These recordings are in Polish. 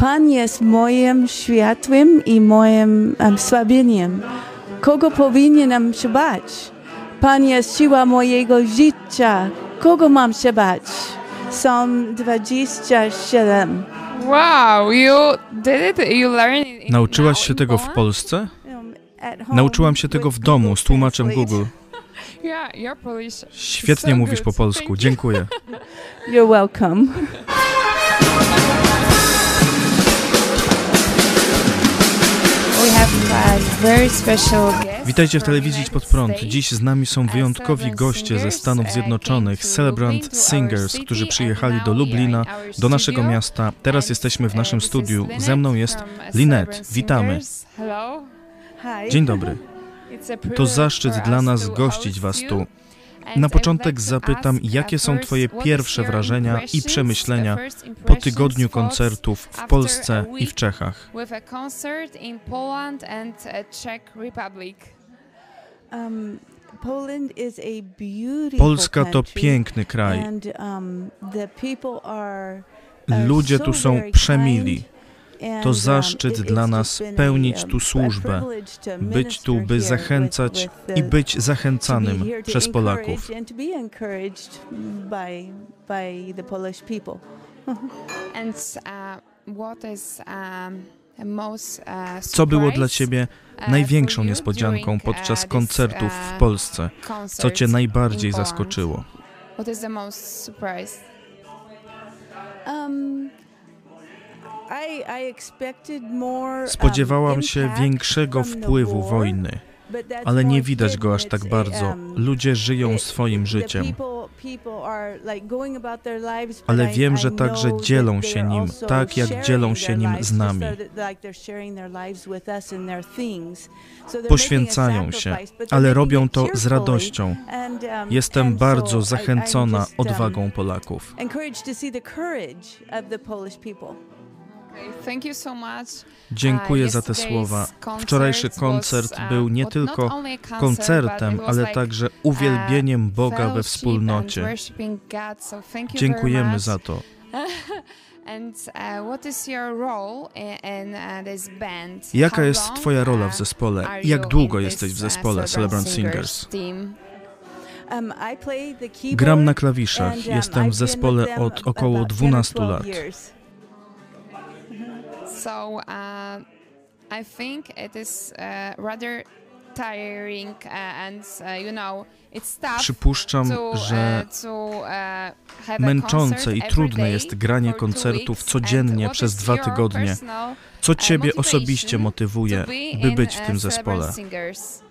Pan jest moim światłem i moim um, słabieniem. Kogo powinienem się bać? Pan jest siła mojego życia. Kogo mam się bać? Psalm 27. Wow, you did it? You learned it in- Nauczyłaś się tego w? Polsce? Um, Nauczyłam się tego w domu z tłumaczem. Google. Yeah, your Polish. Świetnie mówisz po polsku. Dziękuję. You're welcome. Witajcie w telewizji Pod Prąd. Dziś z nami są wyjątkowi goście ze Stanów Zjednoczonych, Celebrant Singers, którzy przyjechali do Lublina, do naszego miasta. Teraz jesteśmy w naszym studiu. Ze mną jest uh, Lynette. Witamy. Dzień dobry. To zaszczyt dla nas gościć Was tu. Na początek zapytam, jakie są Twoje pierwsze wrażenia i przemyślenia po tygodniu koncertów w Polsce i w Czechach? Um, Polska to piękny kraj. Um, Ludzie tu są przemili. To um, zaszczyt dla nas pełnić um, tu służbę, być tu, by zachęcać with i być zachęcanym przez Polaków. uh, um, uh, Co było dla Ciebie uh, największą niespodzianką podczas uh, koncertów w uh, Polsce? Co Cię najbardziej zaskoczyło? What is the most surprise? Um, Spodziewałam się większego wpływu wojny, ale nie widać go aż tak bardzo. um, Ludzie żyją swoim życiem. Ale wiem, że także dzielą they się nim, tak jak dzielą się nim z nami. Poświęcają się, ale robią to z radością. Um, Jestem bardzo zachęcona um, odwagą Polaków. Dziękuję Uh, za te słowa. Wczorajszy koncert uh, był nie tylko koncertem, ale także uh, uwielbieniem Boga we wspólnocie. Dziękujemy za to. Uh, uh? Jaka jest Twoja rola uh, w zespole? Jak długo jesteś w uh, zespole Celebrant Singers? Um, Gram na klawiszach. um, Jestem w zespole od około about 10 or 12 12 lat. So uh, I think it is uh, rather tiring uh, and uh, you know it's tough Przypuszczam, to, że uh, to, męczące i trudne jest granie koncertów codziennie przez dwa tygodnie. Co Ciebie osobiście motywuje, by być w tym zespole? Singers?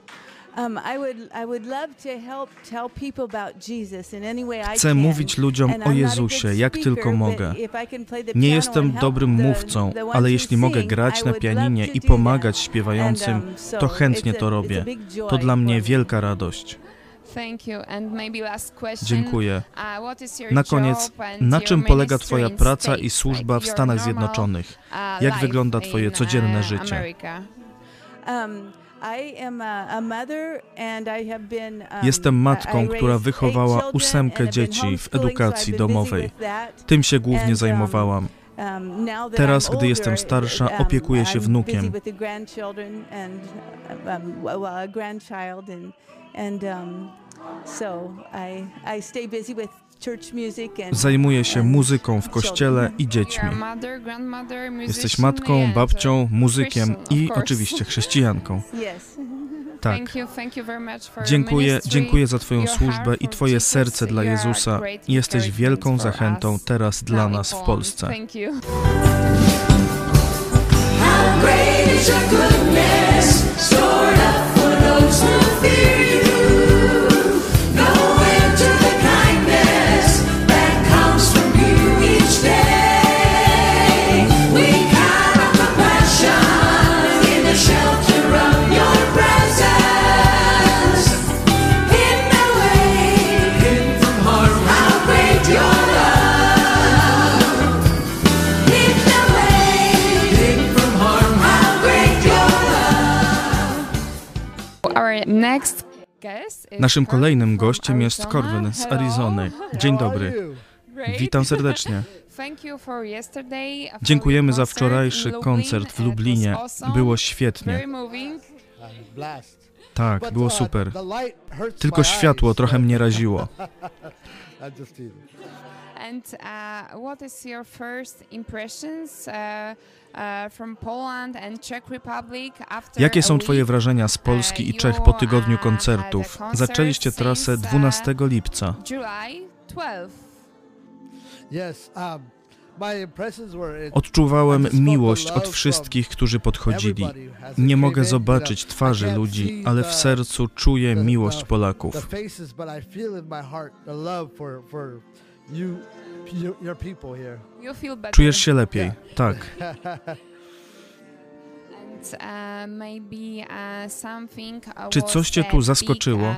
Chcę can. mówić ludziom o Jezusie, jak tylko mogę. if I can play the Nie piano jestem and help dobrym mówcą, ale jeśli mogę grać I na would pianinie love i to do pomagać that. śpiewającym, um, so to chętnie it's a- to robię. big joy To dla mnie wielka radość. Thank you. And maybe last question. Dziękuję. Uh, what is your Na koniec, na czym polega Twoja praca i służba w Stanach normal, Zjednoczonych? uh, Jak life wygląda Twoje in, codzienne uh, życie? Jestem matką, która wychowała ósemkę dzieci w edukacji domowej. Tym się głównie um, zajmowałam. Um, Teraz, gdy jestem starsza, um, opiekuję się wnukiem. Zajmuję się muzyką w kościele i dziećmi. Jesteś matką, and, babcią, uh, muzykiem i oczywiście chrześcijanką. Tak. Dziękuję, dziękuję za Twoją służbę i Twoje serce dla Jezusa. Jesteś wielką zachętą teraz dla nas w. Polsce. How great is your goodness, stored up Naszym kolejnym gościem jest Arizona. Corbin z Hello. Arizony. Dzień dobry. Witam serdecznie. thank you for yesterday, for Dziękujemy za wczorajszy koncert w Lublinie. awesome, Było Very świetnie. moving. Blast. Tak, But, było uh, super. the light hurts Tylko światło trochę mnie raziło. And uh, what is your first impressions uh, uh, after Jakie są Twoje wrażenia z Polski i Czech po tygodniu koncertów? Zaczęliście trasę 12 lipca. July 12. Yes, um, Odczuwałem miłość od wszystkich, którzy podchodzili. Nie mogę you zobaczyć twarzy ludzi, ale w sercu czuję miłość Polaków. Czujesz się lepiej. Tak. Uh, uh, Czy coś cię tu zaskoczyło?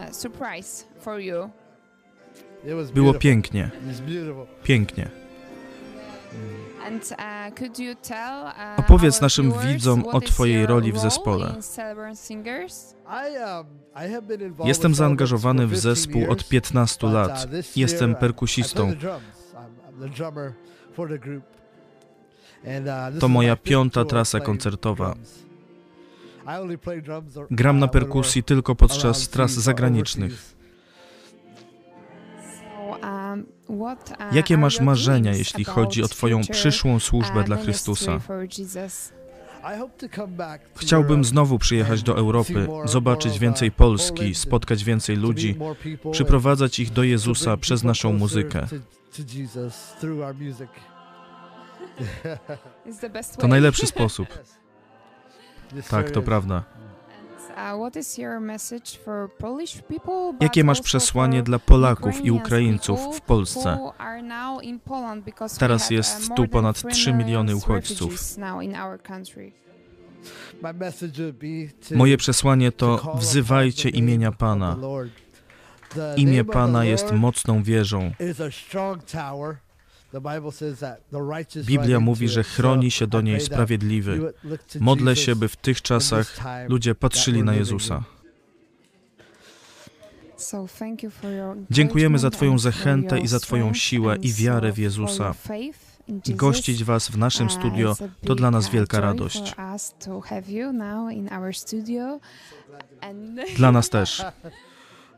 uh, Było pięknie, pięknie. Opowiedz naszym widzom o Twojej roli w zespole. um, Jestem zaangażowany w 15 zespół od years, 15 but, uh, lat. Jestem perkusistą. To is moja my fifth piąta tour trasa koncertowa. drums. I only play drums or- Gram na uh, perkusji tylko podczas tras zagranicznych. um, uh, Jakie masz marzenia, jeśli chodzi o Twoją przyszłą służbę uh, dla Chrystusa? to to Chciałbym znowu przyjechać do Europy, zobaczyć więcej Polski, spotkać więcej ludzi, przyprowadzać ich do Jezusa przez naszą muzykę. It's the best To way. najlepszy sposób. Tak, to prawda. Uh, Jakie masz przesłanie dla Polaków i Ukraińców w Polsce? Teraz jest uh, tu ponad 3 3 miliony uchodźców. our. Moje przesłanie to wzywajcie imienia Pana. Imię Pana jest mocną wieżą. Biblia mówi, że chroni się do niej sprawiedliwy. Modlę się, by w tych czasach ludzie patrzyli na Jezusa. Dziękujemy za Twoją zachętę i za Twoją siłę i wiarę w Jezusa. Gościć Was w naszym studio to dla nas uh, wielka radość. Dla nas też.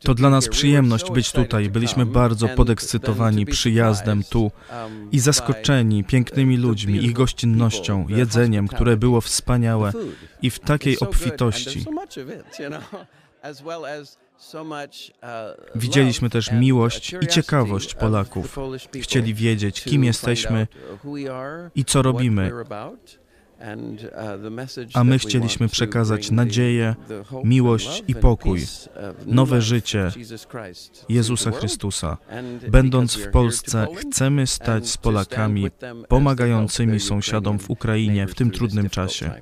To dla nas przyjemność być tutaj. Byliśmy bardzo podekscytowani przyjazdem tu i zaskoczeni pięknymi ludźmi, ich gościnnością, jedzeniem, które było wspaniałe i w takiej obfitości. Widzieliśmy też miłość i ciekawość Polaków. Chcieli wiedzieć, kim jesteśmy i co robimy. A my chcieliśmy przekazać nadzieję, miłość i pokój, nowe życie Jezusa Chrystusa. Będąc w Polsce, chcemy stać z Polakami pomagającymi sąsiadom w Ukrainie w tym trudnym czasie.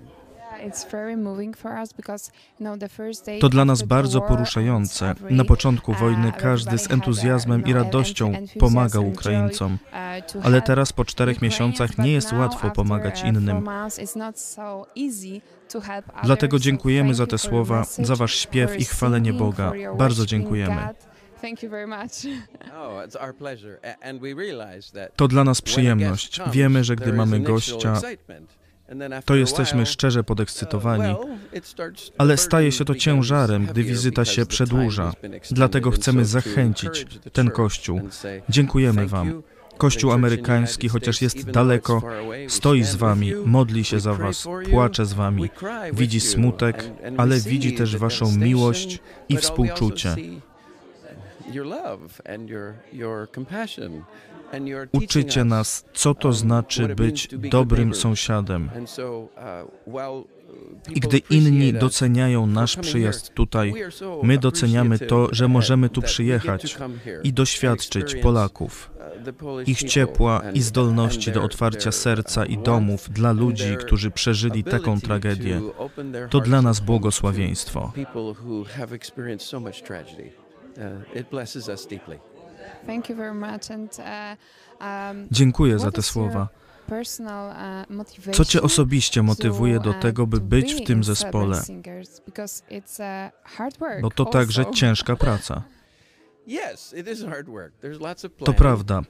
To dla nas bardzo poruszające. Na początku wojny każdy z entuzjazmem i radością pomagał Ukraińcom, Ale teraz po czterech miesiącach nie jest łatwo pomagać innym. Dlatego dziękujemy za te słowa, za Wasz śpiew i chwalenie Boga. Bardzo dziękujemy. To dla nas przyjemność. Wiemy, że gdy mamy gościa, to jesteśmy szczerze podekscytowani, ale staje się to ciężarem, gdy wizyta się przedłuża. Dlatego chcemy zachęcić ten Kościół. Dziękujemy Wam. Kościół amerykański, chociaż jest daleko, stoi z Wami, modli się za Was, płacze z Wami, widzi smutek, ale widzi też Waszą miłość i współczucie. Uczycie nas, co to znaczy być dobrym sąsiadem. I gdy inni doceniają nasz przyjazd tutaj, my doceniamy to, że możemy tu przyjechać i doświadczyć Polaków. ich ciepła i zdolności do otwarcia serca i domów dla ludzi, którzy przeżyli taką tragedię. To dla nas błogosławieństwo. Uh, um, Dziękuję za te słowa. uh, Co cię osobiście motywuje do uh, tego, by być w tym zespole? Bo to także ciężka praca. To prawda.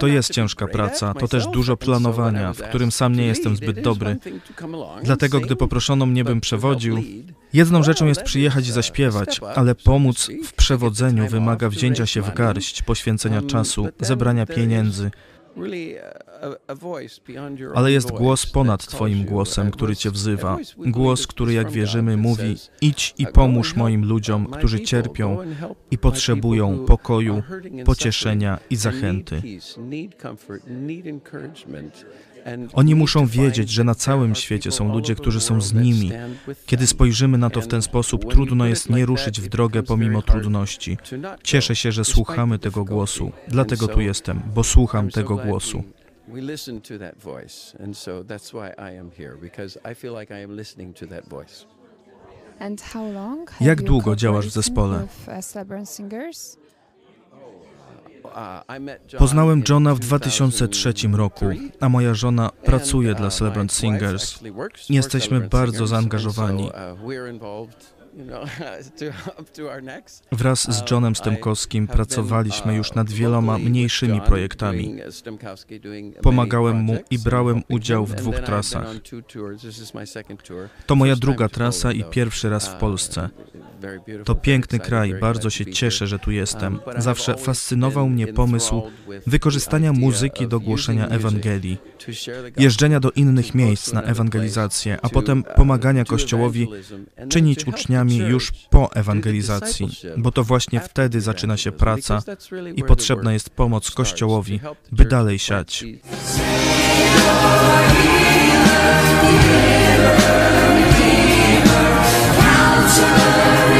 To jest ciężka praca, to też dużo planowania, w którym sam nie jestem zbyt dobry. Dlatego, gdy poproszono mnie, bym przewodził, jedną rzeczą jest przyjechać i zaśpiewać, ale pomóc w przewodzeniu wymaga wzięcia się w garść, poświęcenia czasu, zebrania pieniędzy, ale jest głos ponad Twoim głosem, który Cię wzywa. Głos, który, jak wierzymy, mówi: Idź i pomóż moim ludziom, którzy cierpią i potrzebują pokoju, pocieszenia i zachęty. Oni muszą wiedzieć, że na całym świecie są ludzie, którzy są z nimi. Kiedy spojrzymy na to w ten sposób, trudno jest nie ruszyć w drogę pomimo trudności. Cieszę się, że słuchamy tego głosu. Dlatego tu jestem, bo słucham tego głosu. We listen to that voice, and so that's why I am here because I feel like I am listening to that voice. And how long have Jak you długo działasz w zespole? with, uh? Uh, I met John Poznałem in Johna w 2003 roku, 2003, a moja żona and, pracuje uh, dla my Celebrant wife Singers. actually works for Jesteśmy bardzo zaangażowani. Uh. Wraz z Johnem Stemkowskim pracowaliśmy już nad wieloma mniejszymi projektami. Pomagałem mu i brałem udział w dwóch trasach. To moja druga trasa i pierwszy raz w Polsce. To piękny kraj, bardzo się cieszę, że tu jestem. Zawsze fascynował mnie pomysł wykorzystania muzyki do głoszenia Ewangelii, jeżdżenia do innych miejsc na ewangelizację, a potem pomagania Kościołowi czynić uczniami już po ewangelizacji, bo to właśnie wtedy zaczyna się praca i potrzebna jest pomoc Kościołowi, by dalej siać.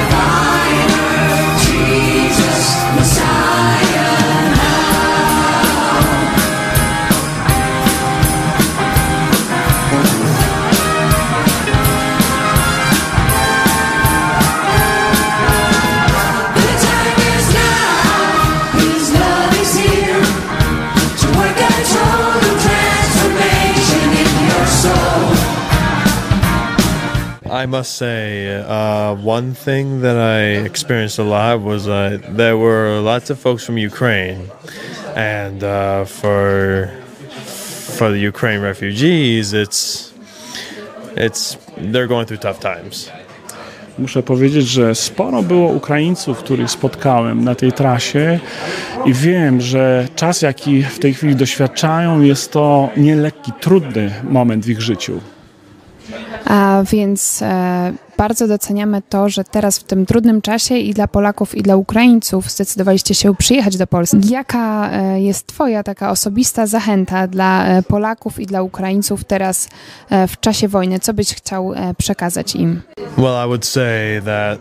The I must say, uh, one thing that I experienced a lot was there were lots of folks from Ukraine, and uh, for for the Ukraine refugees, it's it's they're going through tough times. Muszę powiedzieć, że sporo było Ukraińców, których spotkałem na tej trasie i wiem, że czas, jaki w tej chwili doświadczają, jest to nielekki, trudny moment w ich życiu. A więc e, bardzo doceniamy to, że teraz w tym trudnym czasie i dla Polaków, i dla Ukraińców zdecydowaliście się przyjechać do Polski. Jaka e, jest Twoja taka osobista zachęta dla e, Polaków i dla Ukraińców teraz w czasie wojny? Co byś chciał przekazać im? Well, I would say that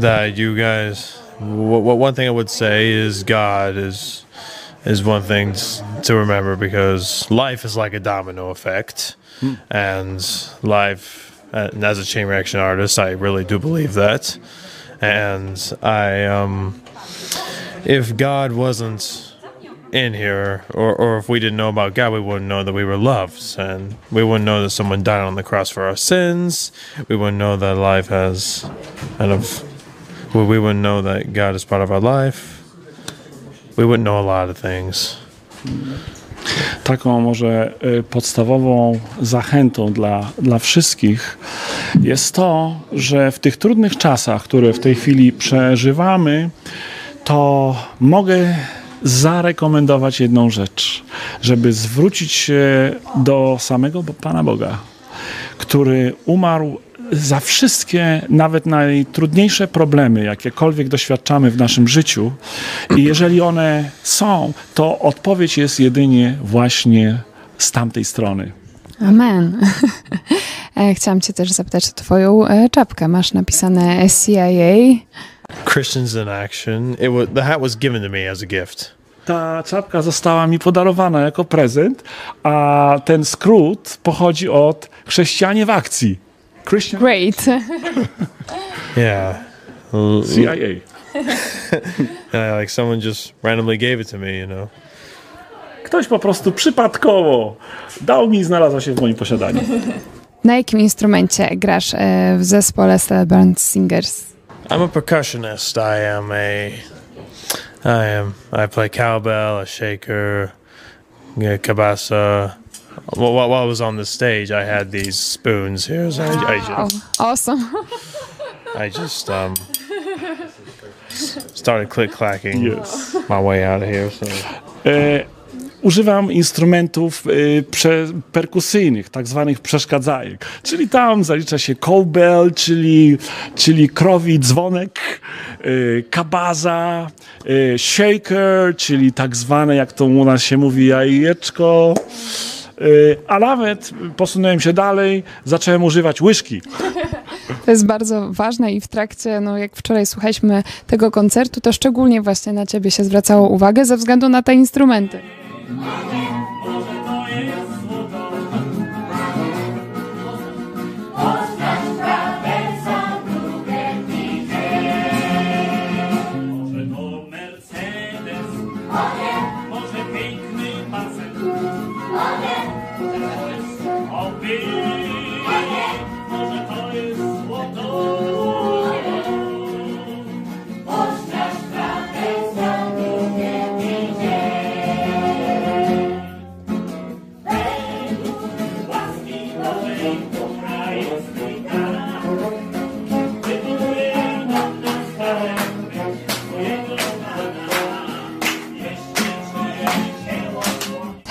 that you guys. One thing I would say is God is is one thing to remember because life is like a domino effect, and life. And as a chain reaction artist, I really do believe that, and I um, if God wasn't in here, or, or if we didn't know about God, we wouldn't know that we were loved, and we wouldn't know that someone died on the cross for our sins. We wouldn't know that life has kind of, we we wouldn't know that God is part of our life. We wouldn't know a lot of things. Taką może y, podstawową zachętą dla, dla wszystkich jest to, że w tych trudnych czasach, które w tej chwili przeżywamy, to mogę zarekomendować jedną rzecz, żeby zwrócić się do samego Pana Boga, który umarł za wszystkie, nawet najtrudniejsze problemy, jakiekolwiek doświadczamy w naszym życiu. I jeżeli one są, to odpowiedź jest jedynie właśnie z tamtej strony. Amen. E, Chciałam Cię też zapytać o Twoją e, czapkę. Masz napisane CIA. Christians in action. It was the hat was given to me as a gift. Ta czapka została mi podarowana jako prezent, a ten skrót pochodzi od chrześcijanie w akcji. Christian Great. Yeah. CIA. yeah, like someone just randomly gave it to me, you know. Ktoś po prostu przypadkowo dał mi i znalazła się w moim posiadaniu. Na jakim instrumencie grasz e, w zespole Celebrant Singers? I'm a percussionist. I am a. I am. I play cowbell, a shaker, yeah, cabasa. Well, while I was on the stage, I had these spoons here. So I, I Oh, just, awesome. I just um, started click clacking Yes. my way out of here. So E, używam instrumentów e, prze, perkusyjnych, tak zwanych przeszkadzajek. Czyli tam zalicza się cowbell, czyli, czyli krowi dzwonek, e, kabaza, e, shaker, czyli tak zwane, jak to u nas się mówi, jajeczko. A nawet posunąłem się dalej, zacząłem używać łyżki. To jest bardzo ważne i w trakcie, no jak wczoraj słuchaliśmy tego koncertu, to szczególnie właśnie na ciebie się zwracało uwagę ze względu na te instrumenty.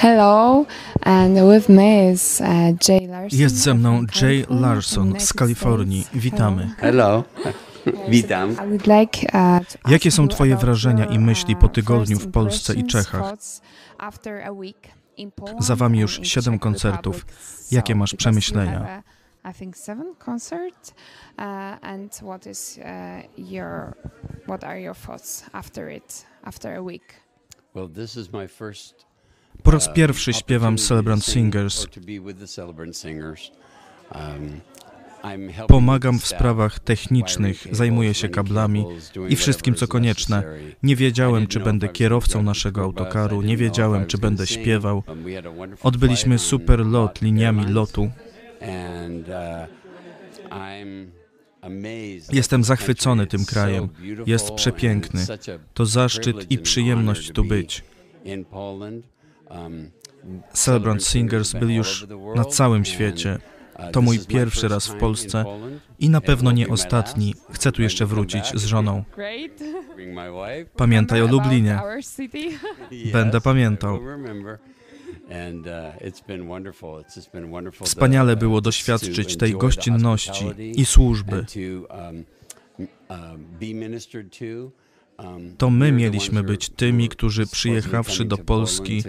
Hello, and with me is uh, Jay Larson. Jest ze mną Jay Larson z Kalifornii. Witamy. Hello. Witam. Uh, Jakie są twoje wrażenia i myśli uh, po tygodniu w Polsce i Czechach? thoughts after a week in Poland Za wami już and in siedem Czech koncertów. Republic. Jakie masz przemyślenia? I think seven concerts. Uh, and what is uh, your, what are your thoughts after it, after a week? Well, this is my first Po raz pierwszy śpiewam Celebrant sing Singers. Pomagam w sprawach technicznych, zajmuję się kablami i wszystkim, co konieczne. Nie wiedziałem, czy będę kierowcą naszego autokaru, nie wiedziałem, czy będę śpiewał. Odbyliśmy super lot liniami lotu. Jestem zachwycony tym krajem. Jest przepiękny. To zaszczyt i przyjemność tu być. Um, Celebrant Singers byli już na całym świecie. To mój pierwszy raz w Polsce i na pewno nie ostatni. Chcę tu jeszcze wrócić z żoną. Pamiętaj o Lublinie. Będę pamiętał. Wspaniale było doświadczyć tej gościnności i służby. To my mieliśmy być tymi, którzy przyjechawszy do Polski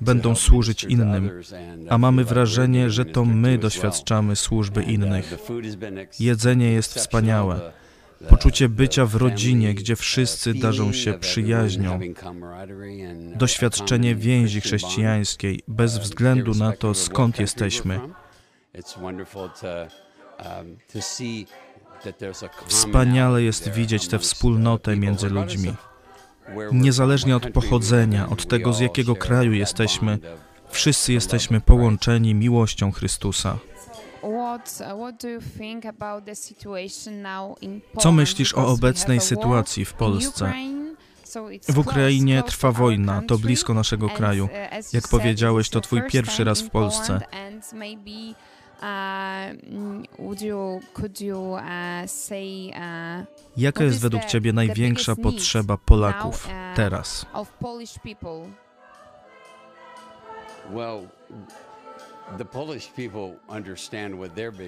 będą służyć innym, a mamy wrażenie, że to my doświadczamy służby innych. Jedzenie jest wspaniałe. Poczucie bycia w rodzinie, gdzie wszyscy darzą się przyjaźnią. Doświadczenie więzi chrześcijańskiej, bez względu na to, skąd jesteśmy. Wspaniale jest widzieć tę wspólnotę między ludźmi. Niezależnie od pochodzenia, od tego, z jakiego kraju jesteśmy, wszyscy jesteśmy połączeni miłością Chrystusa. In Co myślisz o obecnej sytuacji w Polsce? W Ukrainie trwa wojna, to blisko naszego kraju. uh, Jak powiedziałeś, to twój pierwszy raz w Polsce. Mm, would you, could you say Jaka what jest is według the- Ciebie największa potrzeba Polaków uh, teraz? of Polish people?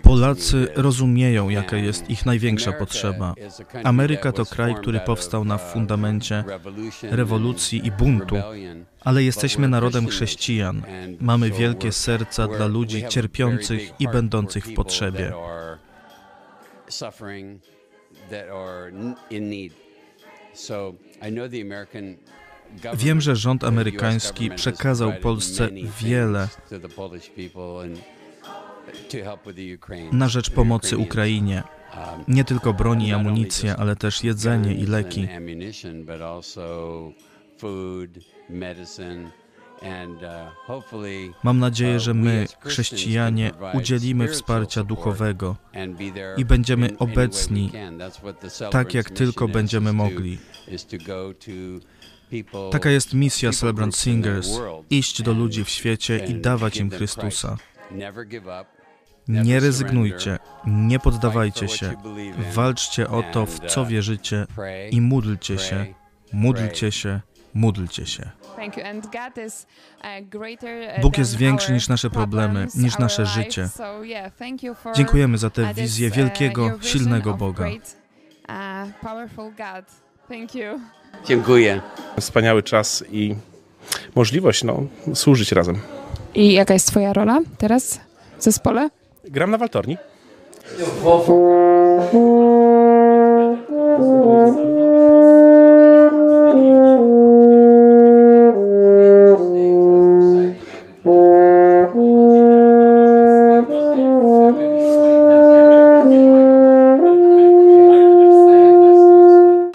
Polacy rozumieją, jaka jest ich największa potrzeba. Ameryka to kraj, który powstał na fundamencie rewolucji i buntu, ale jesteśmy narodem chrześcijan. Mamy wielkie serca dla ludzi cierpiących i będących w potrzebie. Wiem, że rząd amerykański przekazał Polsce wiele na rzecz pomocy Ukrainie. Nie tylko broni i amunicję, ale też jedzenie i leki. Mam nadzieję, że my, chrześcijanie, udzielimy wsparcia duchowego i będziemy obecni tak, jak tylko będziemy mogli. Taka jest misja Celebrant Singers iść do ludzi w świecie i dawać im Chrystusa. Nie rezygnujcie, nie poddawajcie się, walczcie o to, w co wierzycie i módlcie się, módlcie się, módlcie się. Uh, uh, Bóg jest większy niż nasze problemy, niż nasze życie. Dziękujemy za tę uh, wizję uh, wielkiego, silnego Boga. great, uh, powerful God. Thank you. Dziękuję. Wspaniały czas i możliwość no, służyć razem. I jaka jest twoja rola teraz w zespole? Gram na waltorni.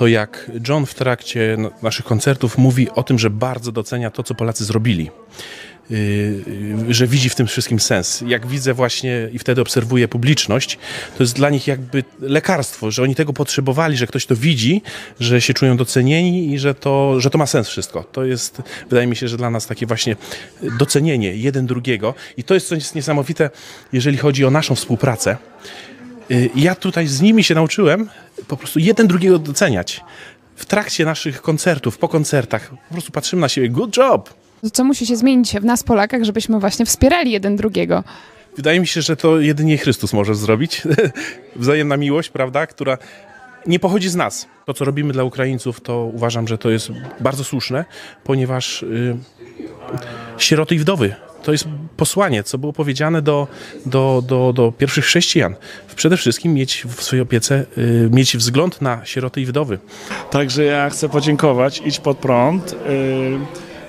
Jak John w trakcie n- naszych koncertów mówi o tym, że bardzo docenia to, co Polacy zrobili. Yy, że widzi w tym wszystkim sens. Jak widzę właśnie i wtedy obserwuję publiczność, to jest dla nich jakby lekarstwo, że oni tego potrzebowali, że ktoś to widzi, że się czują docenieni i że to, że to ma sens wszystko. To jest, wydaje mi się, że dla nas takie właśnie docenienie jeden drugiego i to jest coś niesamowite, jeżeli chodzi o naszą współpracę. Yy, Ja tutaj z nimi się nauczyłem po prostu jeden drugiego doceniać. W trakcie naszych koncertów, po koncertach, po prostu patrzymy na siebie, good job, Co musi się zmienić w nas, Polakach, żebyśmy właśnie wspierali jeden drugiego? Wydaje mi się, że to jedynie Chrystus może zrobić. Wzajemna miłość, prawda, która nie pochodzi z nas. To, co robimy dla Ukraińców, to uważam, że to jest bardzo słuszne, ponieważ y, sieroty i wdowy to jest posłanie, co było powiedziane do, do, do, do pierwszych chrześcijan. Przede wszystkim mieć w swojej opiece, y, mieć wzgląd na sieroty i wdowy. Także ja chcę podziękować Idź Pod Prąd y,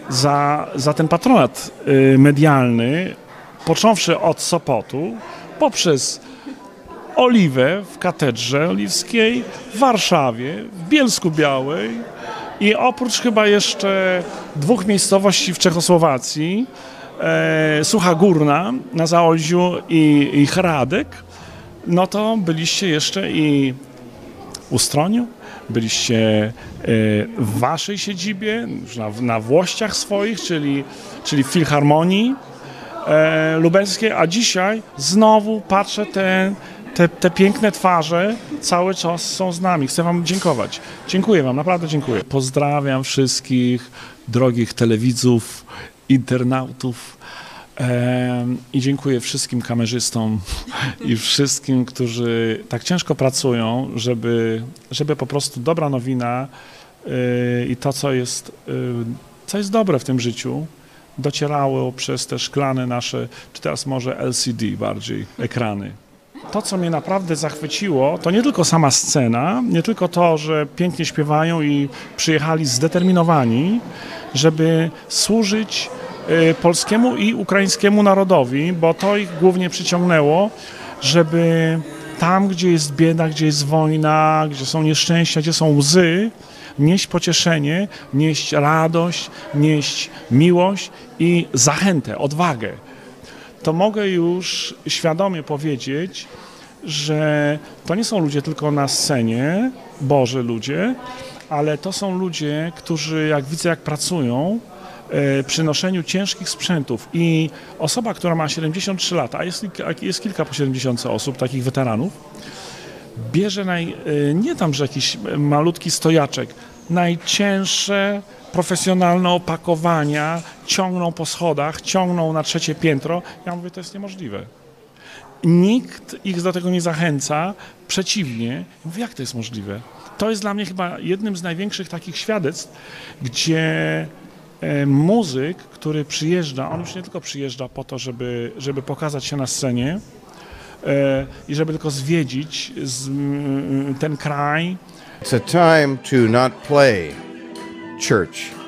za, za ten patronat y, medialny, począwszy od Sopotu, poprzez Oliwę w Katedrze Oliwskiej, w Warszawie, w Bielsku Białej i oprócz chyba jeszcze dwóch miejscowości w Czechosłowacji, Sucha Górna na Zaolziu i, i Hradek, no to byliście jeszcze i w Ustroniu, byliście e, w waszej siedzibie, na, na włościach swoich, czyli, czyli w Filharmonii e, Lubelskiej, a dzisiaj znowu patrzę te, te piękne twarze cały czas są z nami. Chcę wam dziękować. Dziękuję wam, naprawdę dziękuję. Pozdrawiam wszystkich drogich telewidzów, internautów. I dziękuję wszystkim kamerzystom i wszystkim, którzy tak ciężko pracują, żeby, żeby po prostu dobra nowina y, i to, co jest, y, co jest dobre w tym życiu, docierało przez te szklane nasze, czy teraz może LCD bardziej, ekrany. To, co mnie naprawdę zachwyciło, to nie tylko sama scena, nie tylko to, że pięknie śpiewają i przyjechali zdeterminowani, żeby służyć polskiemu i ukraińskiemu narodowi, bo to ich głównie przyciągnęło, żeby tam, gdzie jest bieda, gdzie jest wojna, gdzie są nieszczęścia, gdzie są łzy, nieść pocieszenie, nieść radość, nieść miłość i zachętę, odwagę. To mogę już świadomie powiedzieć, że to nie są ludzie tylko na scenie, Boże ludzie, ale to są ludzie, którzy jak widzę, jak pracują e, przy noszeniu ciężkich sprzętów i osoba, która ma 73 lata, a jest, jest kilka po 70 osób, takich weteranów, bierze naj, e, nie tam, że jakiś malutki stojaczek, najcięższe profesjonalne opakowania ciągną po schodach, ciągną na trzecie piętro. Ja mówię, to jest niemożliwe. Nikt ich do tego nie zachęca, przeciwnie. Mówię, jak to jest możliwe? To jest dla mnie chyba jednym z największych takich świadectw, gdzie muzyk, który przyjeżdża, on już nie tylko przyjeżdża po to, żeby, żeby pokazać się na scenie e, i żeby tylko zwiedzić ten kraj, It's a time to not play church,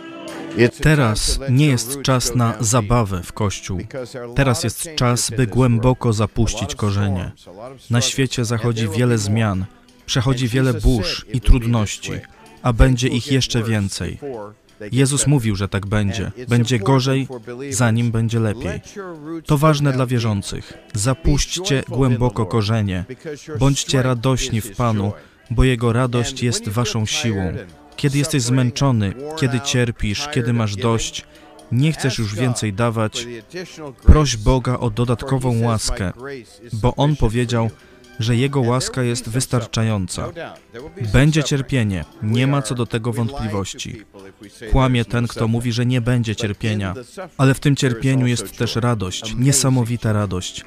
Teraz nie jest czas na zabawę w Kościół. Teraz jest czas, by głęboko zapuścić korzenie. Na świecie zachodzi wiele zmian, przechodzi wiele burz i trudności, a będzie ich jeszcze więcej. Jezus mówił, że tak będzie. Będzie gorzej, zanim będzie lepiej. To ważne dla wierzących. Zapuśćcie głęboko korzenie. Bądźcie radośni w Panu, bo Jego radość jest waszą siłą. Kiedy jesteś zmęczony, kiedy cierpisz, kiedy masz dość, nie chcesz już więcej dawać, proś Boga o dodatkową łaskę, bo On powiedział, że Jego łaska jest wystarczająca. Będzie cierpienie, nie ma co do tego wątpliwości. Kłamie ten, kto mówi, że nie będzie cierpienia, ale w tym cierpieniu jest też radość, niesamowita radość.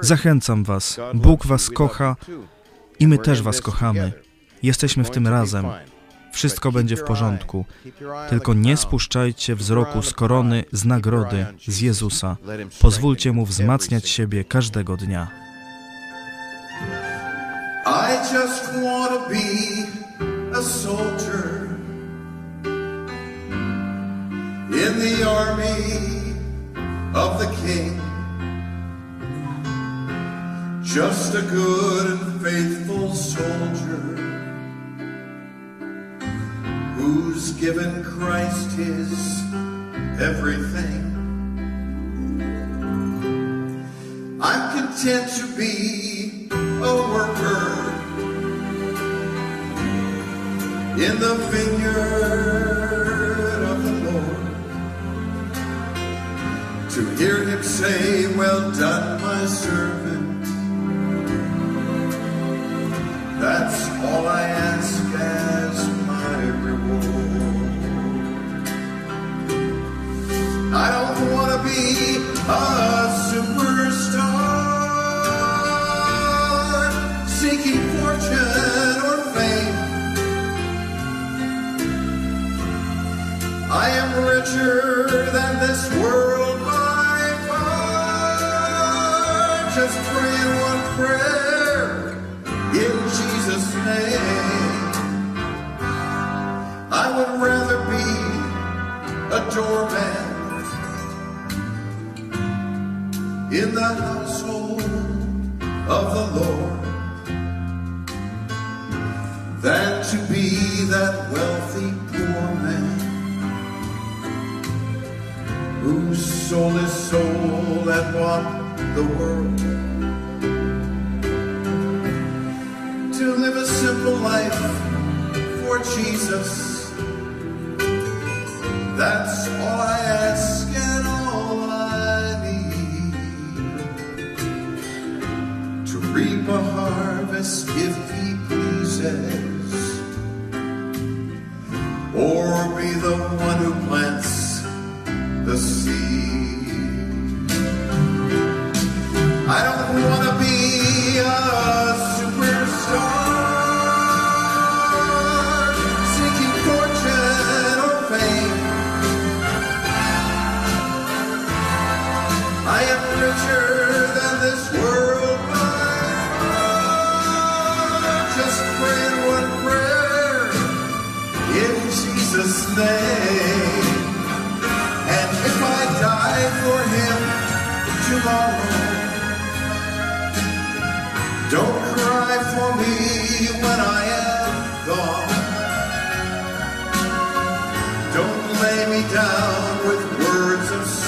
Zachęcam Was, Bóg Was kocha i my też Was kochamy. Jesteśmy w tym razem. Wszystko będzie w porządku. Tylko nie spuszczajcie wzroku z korony, z nagrody, z Jezusa. Pozwólcie Mu wzmacniać siebie każdego dnia. I just want to be a soldier in the army of the King. Just a good and faithful soldier who's given Christ his everything. I'm content to be in the vineyard of the Lord. To hear him say, Well done, my servant. I am richer than this world by far. Just praying one prayer in Jesus' name. I would rather be a doorman in the household of the Lord than to be that wealthy whose soul and bought the world to live a simple life for Jesus. That's all I ask and all I need. To reap a harvest if He pleases, or be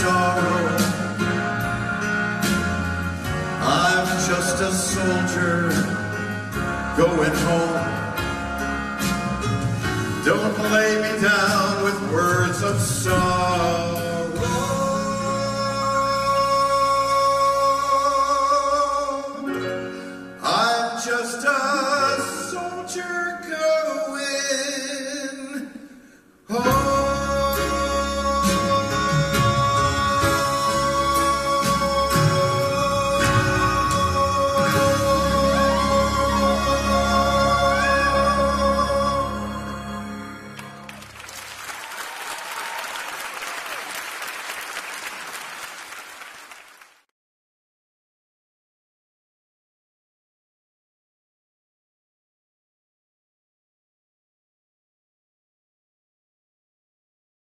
sorrow. I'm just a soldier going home. Don't lay me down with words of sorrow.